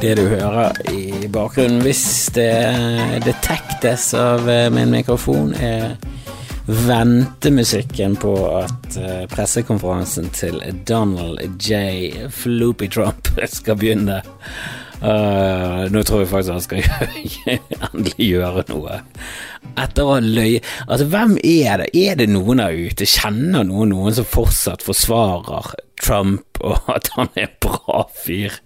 det du hører i bakgrunnen, hvis det detektes av eh, min mikrofon, er ventemusikken på at eh, pressekonferansen til Donald J. Floopy Trump skal begynne. Uh, nå tror jeg faktisk han skal endelig gjøre noe. Etter å ha løye Altså, hvem er det? Er det noen der ute? Kjenner noen noen som fortsatt forsvarer Trump og at han er en bra fyr?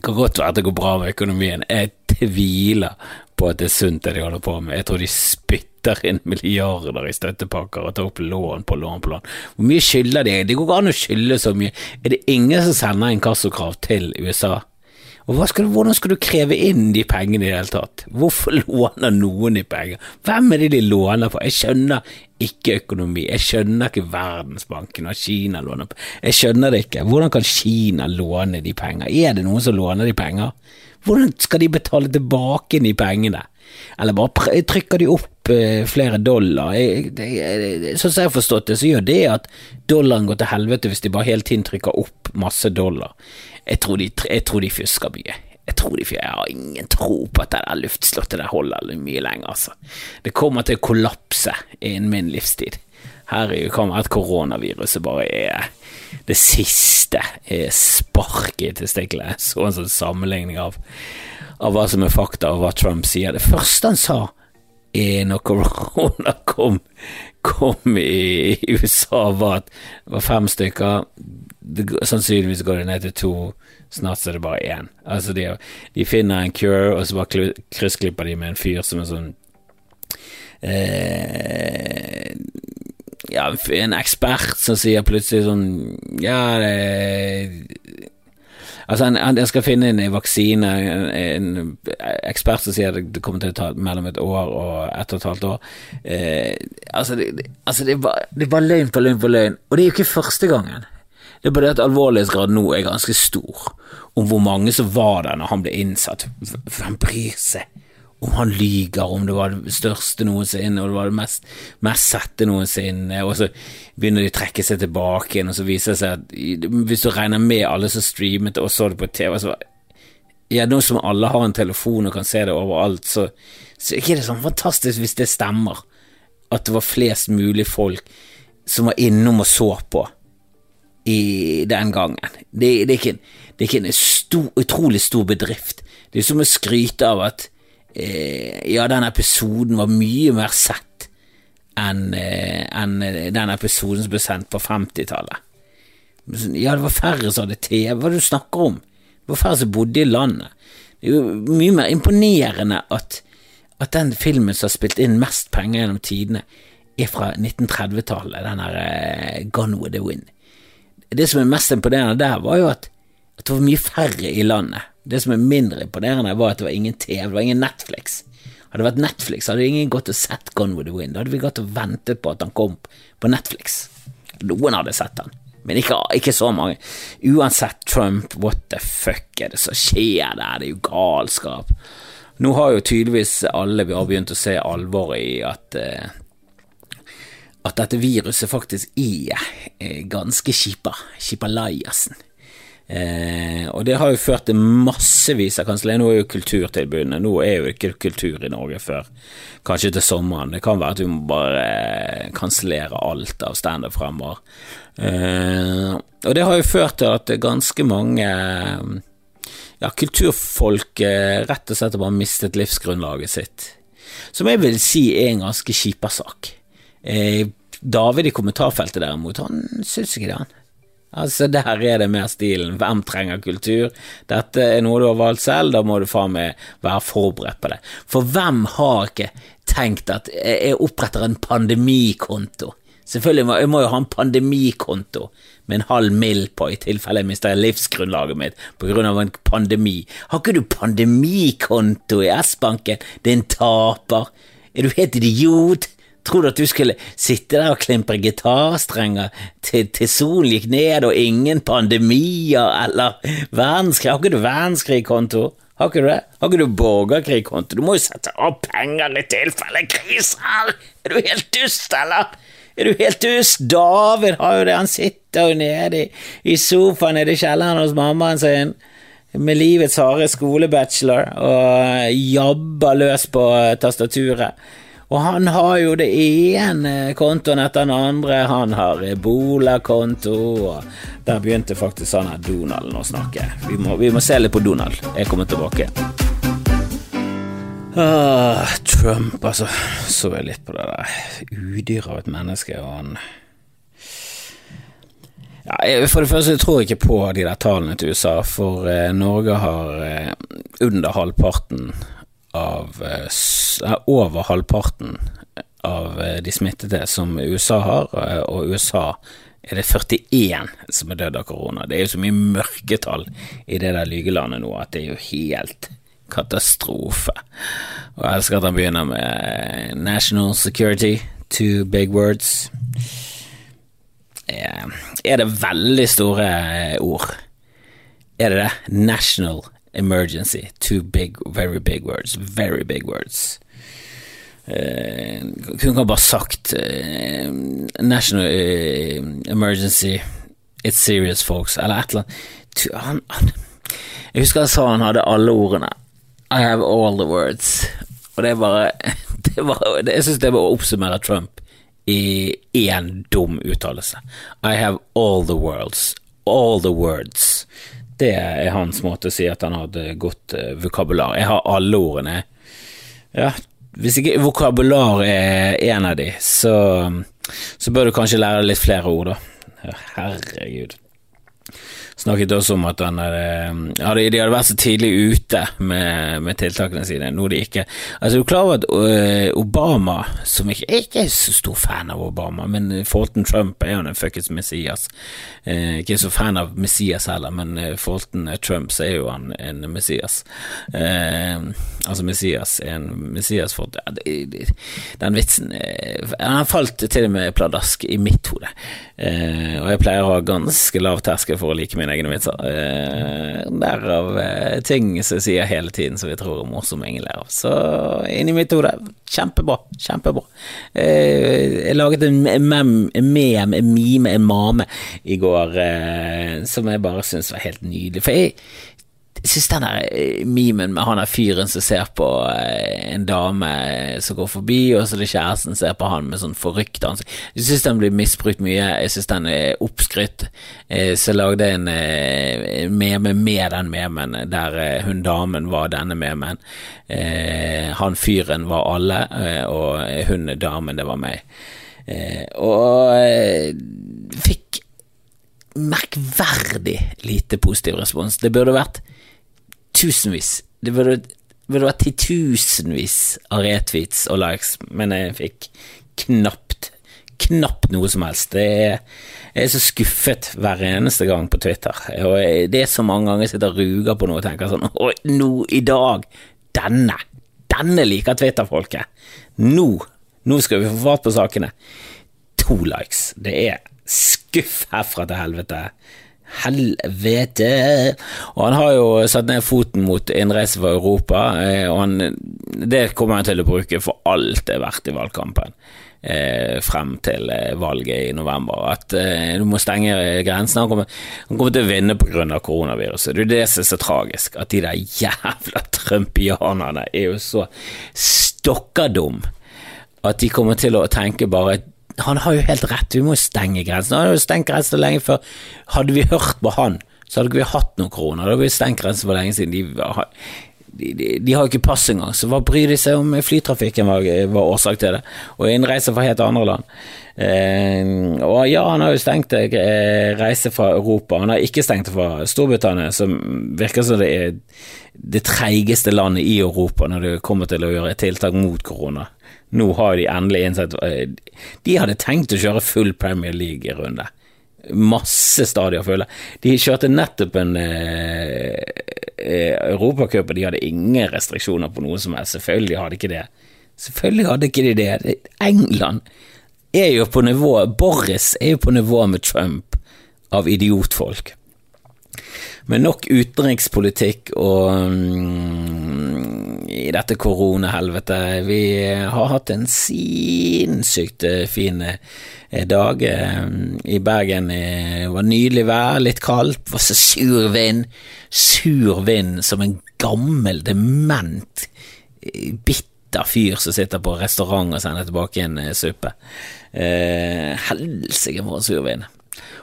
Det kan godt være at det går bra med økonomien. Jeg tviler på at det er sunt det de holder på med. Jeg tror de spytter inn milliarder i støttepakker og tar opp lån på lån på lån. Hvor mye skylder de? Det går ikke an å skylde så mye. Er det ingen som sender inkassokrav til USA? Og skal Hvordan skal du kreve inn de pengene i det hele tatt? Hvorfor låner noen de penger? Hvem er det de låner på? Jeg skjønner ikke økonomi, jeg skjønner ikke Verdensbanken og Kina låner på Jeg skjønner det ikke. Hvordan kan Kina låne de penger? Er det noen som låner de penger? Hvordan skal de betale tilbake de pengene? Eller bare trykker de opp eh, flere dollar? Sånn som jeg har forstått det, så gjør det at dollaren går til helvete hvis de bare hele tiden trykker opp masse dollar. Jeg tror de, jeg tror de fusker mye. Jeg tror de, jeg har ingen tro på at det der luftslottet der holder mye lenger, altså. Det kommer til å kollapse innen min livstid. Her kan være at koronaviruset bare er det siste sparket i testikkelet. Så en sånn sammenligning av, av hva som er fakta, og hva Trump sier. Det første han sa når korona kom, kom i USA, var at det var fem stykker det, Sannsynligvis går det ned til to, snart så er det bare én. Altså de, de, finner en cure, og så bare kryssklipper de med en fyr som er sånn eh, Ja, en ekspert som sier plutselig sånn Ja, det Altså, en, han, skal finne en vaksine, en, en, ekspert som sier det kommer til å ta mellom et år og ett og et halvt år. Eh, altså, det, altså det, er det er løgn på løgn på løgn, og det er jo ikke første gangen. Det er bare det at alvorlighetsgraden nå er ganske stor, om hvor mange som var der når han ble innsatt. Hvem bryr seg? Om han lyger, om det var det største noensinne, og det var det mest, mest sette noensinne, og så begynner de å trekke seg tilbake igjen, og så viser det seg at hvis du regner med alle som streamet og så det på TV, så ja, nå som alle har en telefon og kan se det overalt, så, så er det sånn fantastisk hvis det stemmer, at det var flest mulig folk som var innom og så på i den gangen. Det, det, er ikke, det, er ikke, en stor, utrolig stor bedrift. Det er som å skryte av at eh, ja, den episoden var mye mer sett enn eh, en den episoden som ble sendt på 50-tallet. Ja, det var færre som hadde TV. Hva er det du snakker om? Det var færre som bodde i landet. Det er jo mye mer imponerende at, at den filmen som har spilt inn mest penger gjennom tidene, er fra 1930-tallet, den her eh, Gone with the Wind det som er mest imponerende der, var jo at, at, det var mye færre i landet. Det som er mindre imponerende, var at det var ingen TV, det var ingen Netflix. Hadde det vært Netflix, hadde ingen gått og sett Gone with the Wind. Da hadde vi gått og ventet på at han kom på Netflix. Noen hadde sett han, men ikke, ikke så mange. Uansett Trump, what the fuck er det som skjer der, det er jo galskap. Nå har jo tydeligvis alle vi har begynt å se alvoret i at eh, at dette viruset faktisk er eh, ganske kjipa. Kjipalajasen. Eh, og det har jo ført til massevis av kanselleringer. Nå er jo kulturtilbudene Nå er jo ikke kultur i Norge før kanskje til sommeren. Det kan være at vi må bare eh, kansellere alt av standup fremover. Eh, og det har jo ført til at ganske mange ja, kulturfolk eh, rett og slett har bare mistet livsgrunnlaget sitt. Som jeg vil si er en ganske kjipa sak. Eh, David i kommentarfeltet derimot, han syns ikke det, han. Altså, der er det mer stilen hvem trenger kultur? Dette er noe du har valgt selv, da må du faen meg være forberedt på det. For hvem har ikke tenkt at jeg oppretter en pandemikonto? Selvfølgelig må jeg må jo ha en pandemikonto med en halv mill på i tilfelle jeg mister livsgrunnlaget mitt av en pandemi. Har ikke du pandemikonto i S-banken, din taper? Er du helt idiot? Tror du at du skulle sitte der og klimpre gitarstrenger til, til solen gikk ned og ingen pandemier eller verdenskrig? Har ikke du verdenskrigkonto? Har ikke du det? Har ikke du borgerkrigkonto? Du må jo sette opp penger i tilfelle kriser! Er du helt dust, eller? Er du helt dust? David har jo det, han sitter jo nede i, i sofaen nede i kjelleren hos mammaen sin. med livets harde skolebachelor og jabber løs på tastaturet. Og han har jo det ene kontoen etter den andre. Han har Ebola-konto, der begynte faktisk han her Donald å snakke. Vi må, vi må, se litt på Donald. Jeg kommer tilbake. Ah, Trump, altså. Så jeg litt på det der Udyr av et menneske, og han ja, For det første jeg tror jeg ikke på de der tallene til USA, for eh, Norge har eh, under halvparten av eh, Over halvparten av eh, de smittede som USA har, eh, og USA er det 41 som er dødd av korona. Det er jo så mye mørketall i det der lygelandet nå at det er jo helt katastrofe. Og jeg elsker at han begynner med national security, two big words. Er det veldig store ord? Er det det? National emergency. Two big, very big words. Very big words. Uh, kunne bare sagt uh, National uh, emergency, it's serious, folks, eller et eller annet. Han, han, jeg husker han sa han hadde alle ordene. I have all the words. Og det er bare, det var, det, Jeg syns det var å oppsummere Trump i én dum uttalelse. I have all the worlds, all the words. Det er hans måte å si at han hadde godt uh, vokabular. Jeg har alle ordene. Ja, hvis ikke vokabular er en av de, så, så bør du kanskje lære litt flere ord, da. Herregud snakket også om at han hadde, hadde, de hadde vært så tidlig ute med, med tiltakene sine, noe de ikke Altså, du er klar over at uh, Obama, som ikke ikke er så stor fan av Obama, men Fulton Trump er jo en fuckings Messias. Eh, ikke så fan av Messias heller, men uh, Fulton Trump så er jo han en Messias. altså, Messias er en Messias for Den vitsen Han falt til og med pladask i mitt hode, og jeg pleier å ha ganske lav terskel for å like mine egne vitser. Eh, derav eh, ting som sier hele tiden som vi tror er morsomme ingen ler av. Så inni mitt hode, kjempebra. Kjempebra. Eh, jeg laget en mem, en mem, en mime, en mame i går eh, som jeg bare syns var helt nydelig. For jeg jeg syns den der eh, memen med han der fyren som ser på eh, en dame som går forbi, og så er det kjæresten ser på han med sånn forrykt ansikt. Jeg syns den blir misbrukt mye. Jeg syns den er oppskrytt. Eh, så jeg lagde en meme med den memen, der hun damen var denne memen. Han fyren var alle, og hun damen, det var meg. Og fikk merkverdig lite positiv respons. Det burde vært tusenvis. Det burde, burde vært titusenvis av retweets og likes, men jeg fikk knapt knapt noe som helst. Er, jeg er så skuffet hver eneste gang på Twitter. Og det er så mange ganger jeg sitter og ruger på noe og tenker sånn Å, nå i dag! Denne! Denne liker Twitter-folket! Nå! Nå skal vi få fart på sakene. To likes. Det er skuff herfra til helvete. Helvete! Og han har jo satt ned foten mot innreise fra Europa, eh, og han, det kommer han til å bruke for alt det er verdt i valgkampen. Eh, frem til eh, valget i november. At eh, du må stenge grensene. Han kommer, han kommer til å vinne pga. koronaviruset. Det er det som er så tragisk. At de der jævla trumpianerne er jo så stokkadum at de kommer til å tenke bare han har jo helt rett, vi må stenge grensen. Han har jo stengt grensen lenge før. Hadde vi hørt på han, så hadde vi hatt noen kroner. Da hadde vi stengt grensen for lenge siden. De, de, de, de har jo ikke pass engang, så hva bryr de seg om flytrafikken var, var årsak til det? Og innreise fra helt andre land. Eh, og ja, han har jo stengt eh, reise fra Europa. Han har ikke stengt fra Storbritannia, som virker som det er det treigeste landet i Europa når det kommer til å gjøre tiltak mot korona. Nå har de endelig innsett eh, De hadde tenkt å kjøre full Premier League-runde. Masse stadier fulle. De kjørte nettopp en eh, eh, Europacup, og de hadde ingen restriksjoner på noe som helst. Selvfølgelig hadde ikke det. Selvfølgelig hadde ikke de det. England er jo på nivå Boris er jo på nivå med Trump av idiotfolk. Men nok utenrikspolitikk og mm, i dette koronahelvetet. Vi har hatt en sinnssykt fin dag i Bergen. Det var nydelig vær, litt kaldt, det var så sur vind. Sur vind som en gammel, dement, bitter fyr som sitter på restaurant og sender tilbake en suppe. Eh, Helsike for en sur vind.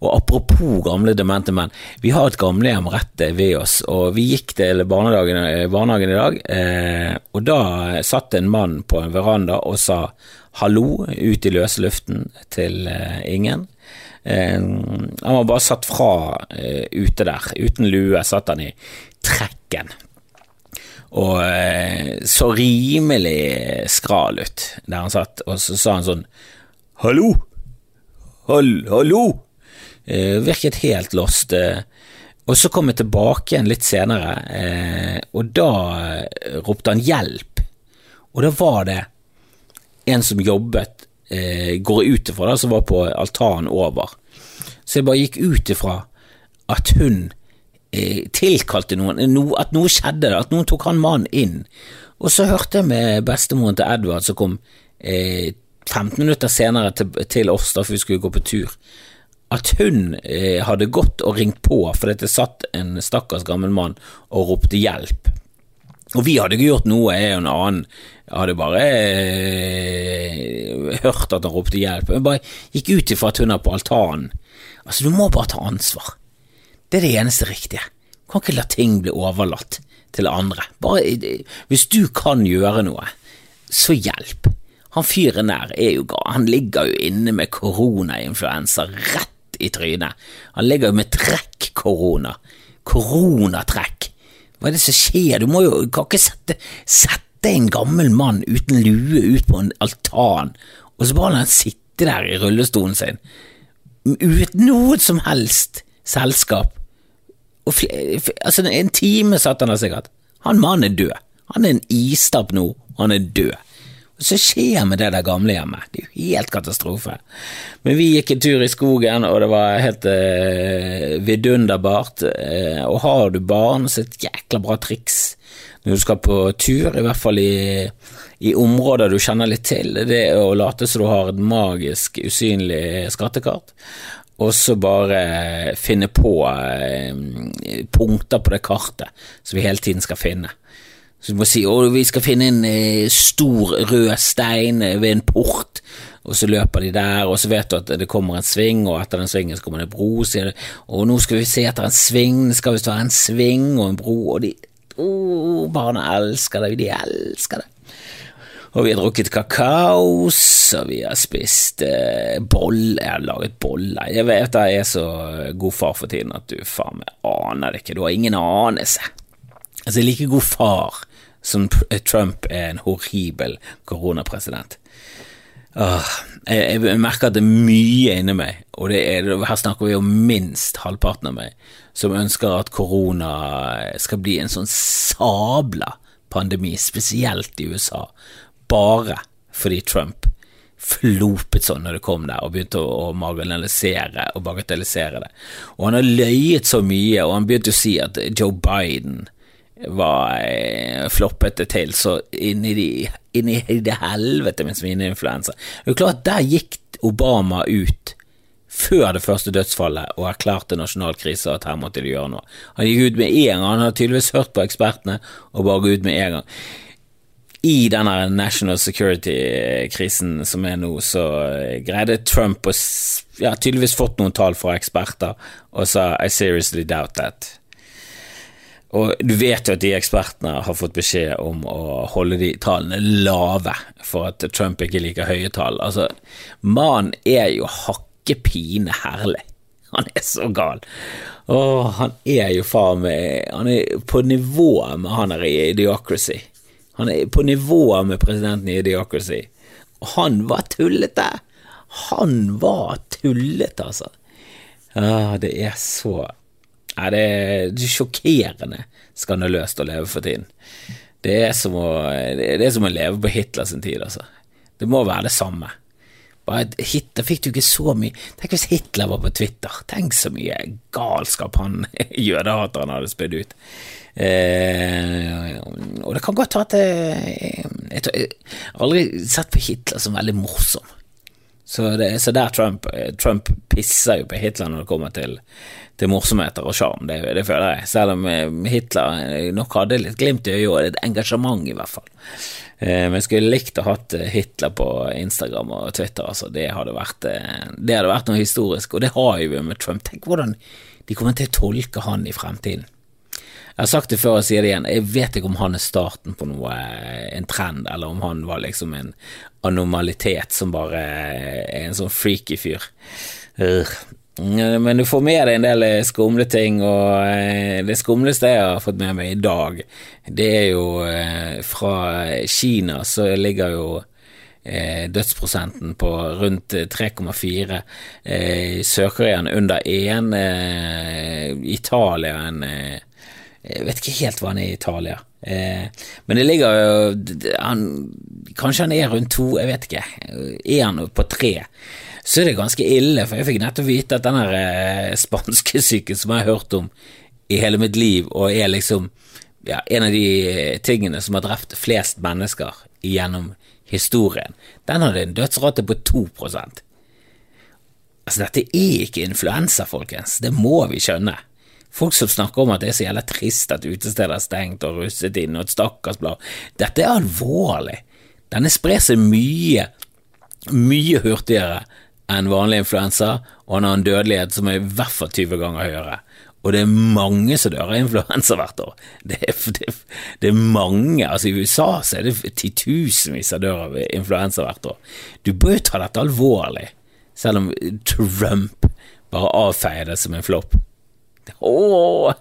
Og apropos gamle demente menn, vi har et gamlehjem rett ved oss, og vi gikk til barnehagen, barnehagen i dag, eh, og da satt en mann på en veranda og sa hallo ut i løse luften til eh, ingen. Eh, han var bare satt fra eh, ute der, uten lue satt han i trekken. Og eh, så rimelig skral ut der han satt, og så sa han sånn hallo, Hall, hallo eh, virket helt lost. Eh, og så kom jeg tilbake igjen litt senere, eh, og da eh, ropte han hjelp. Og da var det en som jobbet, eh, går ut ifra, som var på altanen over. Så jeg bare gikk ut ifra at hun eh, tilkalte noen, no, at noe skjedde, at noen tok han mannen inn. Og så hørte jeg med bestemoren til Edvard som kom eh, 15 minutter senere til, til oss da vi skulle gå på tur at hun eh, hadde gått og ringt på fordi det satt en stakkars gammel mann og ropte hjelp. Og vi hadde ikke gjort noe, jeg og en annen hadde bare eh, hørt at han ropte hjelp. Jeg bare gikk ut ifra at hun er på altanen. Altså, du må bare ta ansvar. Det er det eneste riktige. Du kan ikke la ting bli overlatt til andre. Bare, eh, hvis du kan gjøre noe, så hjelp. Han fyren der er jo gal. Han ligger jo inne med koronainfluensa rett i trynet. Han ligger jo med trekk-korona. Koronatrekk. Hva er det som skjer? Du må jo kan ikke sette, sette en gammel mann uten lue ut på en altan, og så bare la han sitte der i rullestolen sin, uten noe som helst selskap. Altså, en time satt han der sikkert. Han mannen er død. Han er en istapp nå, han er død. Så skjer med det der gamlehjemmet? Det er jo helt katastrofe. Men vi gikk en tur i skogen, og det var helt eh, vidunderbart. Eh, og har du barn, så er det et jækla bra triks når du skal på tur, i hvert fall i, i områder du kjenner litt til. Det er å late som du har et magisk, usynlig skattekart og så bare finne på eh, punkter på det kartet som vi hele tiden skal finne. Så du må si at vi skal finne en eh, stor rød stein eh, ved en port, og så løper de der, og så vet du at det kommer en sving, og etter den svingen så kommer det en bro, sier du, og nå skal vi se etter en sving, det skal visst være en sving og en bro, og de oh, barna elsker det, de elsker det. Og vi har drukket kakaos, og vi har spist eh, boller Jeg har laget boller. Jeg vet jeg er så god far for tiden at du faen meg aner det ikke. Du har ingen anelse. Altså, jeg er like god far som Trump er en horribel koronapresident. Åh, jeg, jeg, merker at det er mye inni meg, og er, her snakker vi om minst halvparten av meg, som ønsker at korona skal bli en sånn sabla pandemi, spesielt i USA, bare fordi Trump flopet sånn når det kom der, og begynte å, å marginalisere og bagatellisere det. Og han har løyet så mye, og han begynte å si at Joe Biden var eh, floppete til så inn i, de, inn i det helvete med svineinfluensa. Det er jo klart, der gikk Obama ut før det første dødsfallet og erklærte nasjonal krise at her måtte de gjøre noe. Han gikk ut med en gang, han har tydeligvis hørt på ekspertene og bare gått ut med en gang. I denne national security-krisen som er nå, så greide Trump å ja, tydeligvis fått noen tall fra eksperter og sa I seriously doubt that. Og du vet jo at de ekspertene har fått beskjed om å holde de tallene lave for at Trump ikke liker høye tall. Altså, mannen er jo hakkepine herlig. Han er så gal. Åh, han er jo faen meg Han er på nivå med han her i Idiocracy. Han er på nivå med presidenten i Idiocracy. Og han var tullete! Han var tullete, altså. Ah, det er så Nei, det er sjokkerende skandaløst å leve for tiden. Det er som å, det er som å leve på Hitlers tid, altså. Det må være det samme. Bare, Hitler fikk du ikke så mye Tenk hvis Hitler var på Twitter. Tenk så mye galskap han jødehateren hadde spydd ut. Eh, og det kan godt være at jeg, jeg, jeg, har aldri sett på Hitler som veldig morsom. Så, det, så der Trump, Trump pisser jo på Hitler når det kommer til, til morsomheter og sjarm, det, det, føler jeg. Selv om eh, Hitler nok hadde litt glimt i øyet og et engasjement, i hvert fall. Eh, men jeg skulle likt å hatt Hitler på Instagram og Twitter, altså. Det hadde vært, det hadde vært noe historisk, og det har jo med Trump. Tenk hvordan de kommer til å tolke han i fremtiden. Jeg har sagt det før og sier det igjen, jeg vet ikke om han er starten på noe, en trend, eller om han var liksom en anomalitet som bare er en sånn freaky fyr. Men du får med deg en del skumle ting, og det skumleste jeg har fått med meg i dag, det er jo fra Kina, så ligger jo dødsprosenten på rundt 3,4. Eh, Sør-Korea under 1. Eh, Italia en jeg vet ikke helt hva han er i Italia. Eh, men det ligger jo han, Kanskje han er rundt to, jeg vet ikke. Er han på tre, så er det ganske ille, for jeg fikk nettopp vite at den eh, spanskesyken som jeg har hørt om i hele mitt liv, og er liksom ja, en av de tingene som har drept flest mennesker gjennom historien, den hadde en dødsrate på 2% Altså, dette er ikke influensa, folkens, det må vi skjønne. Folk som snakker om at det er så jævla trist at utesteder er stengt og russet inn og et stakkars blad. Dette er alvorlig. Denne sprer seg mye, mye hurtigere enn vanlig influensa, og han har en dødelighet som er i hvert fall 20 ganger høyere. Og det er mange som dør av influensa hvert år. Det er, det, det er, mange, altså I USA så er det titusenvis som dør av influensa hvert år. Du bør jo ta dette alvorlig, selv om Trump bare avfeier det som en flopp. Åh,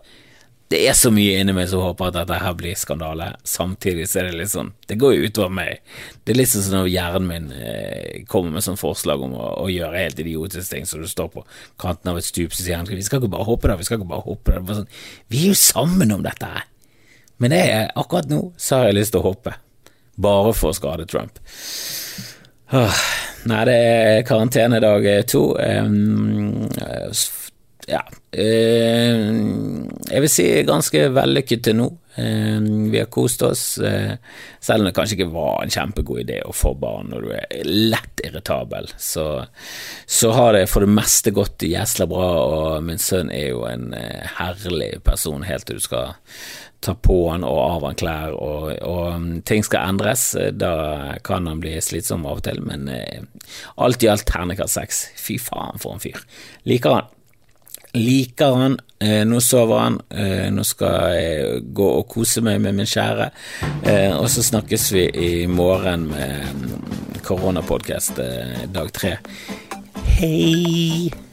det er så mye inni meg som håper at dette her blir skandale. Samtidig så er det litt sånn Det går jo utover meg. Det er litt sånn når hjernen min eh, kommer med sånn forslag om å, å, gjøre helt idiotiske ting, så du står på kanten av et stup, og sier vi skal ikke bare hoppe der, vi skal ikke bare hoppe der. Sånn, vi er jo sammen om dette her. Men det er, akkurat nå så har jeg lyst til å hoppe. Bare for å skade Trump. Åh, nei, det er karantenedag to. Um, ja eh, Jeg vil si ganske vellykket til nå. Eh, vi har kost oss, eh, selv om det kanskje ikke var en kjempegod idé å få barn når du er lett irritabel. Så, så har det for det meste gått gjesla bra, og min sønn er jo en herlig person helt til du skal ta på han og av han klær, og, og, ting skal endres. Da kan han bli slitsom av og til, men alt i alt terningkast seks. Fy faen, for en fyr. Liker han. Liker han. Eh, nå sover han. Eh, nå skal jeg gå og kose meg med min kjære. Eh, og så snakkes vi i morgen med koronapodkast eh, dag tre. Hei!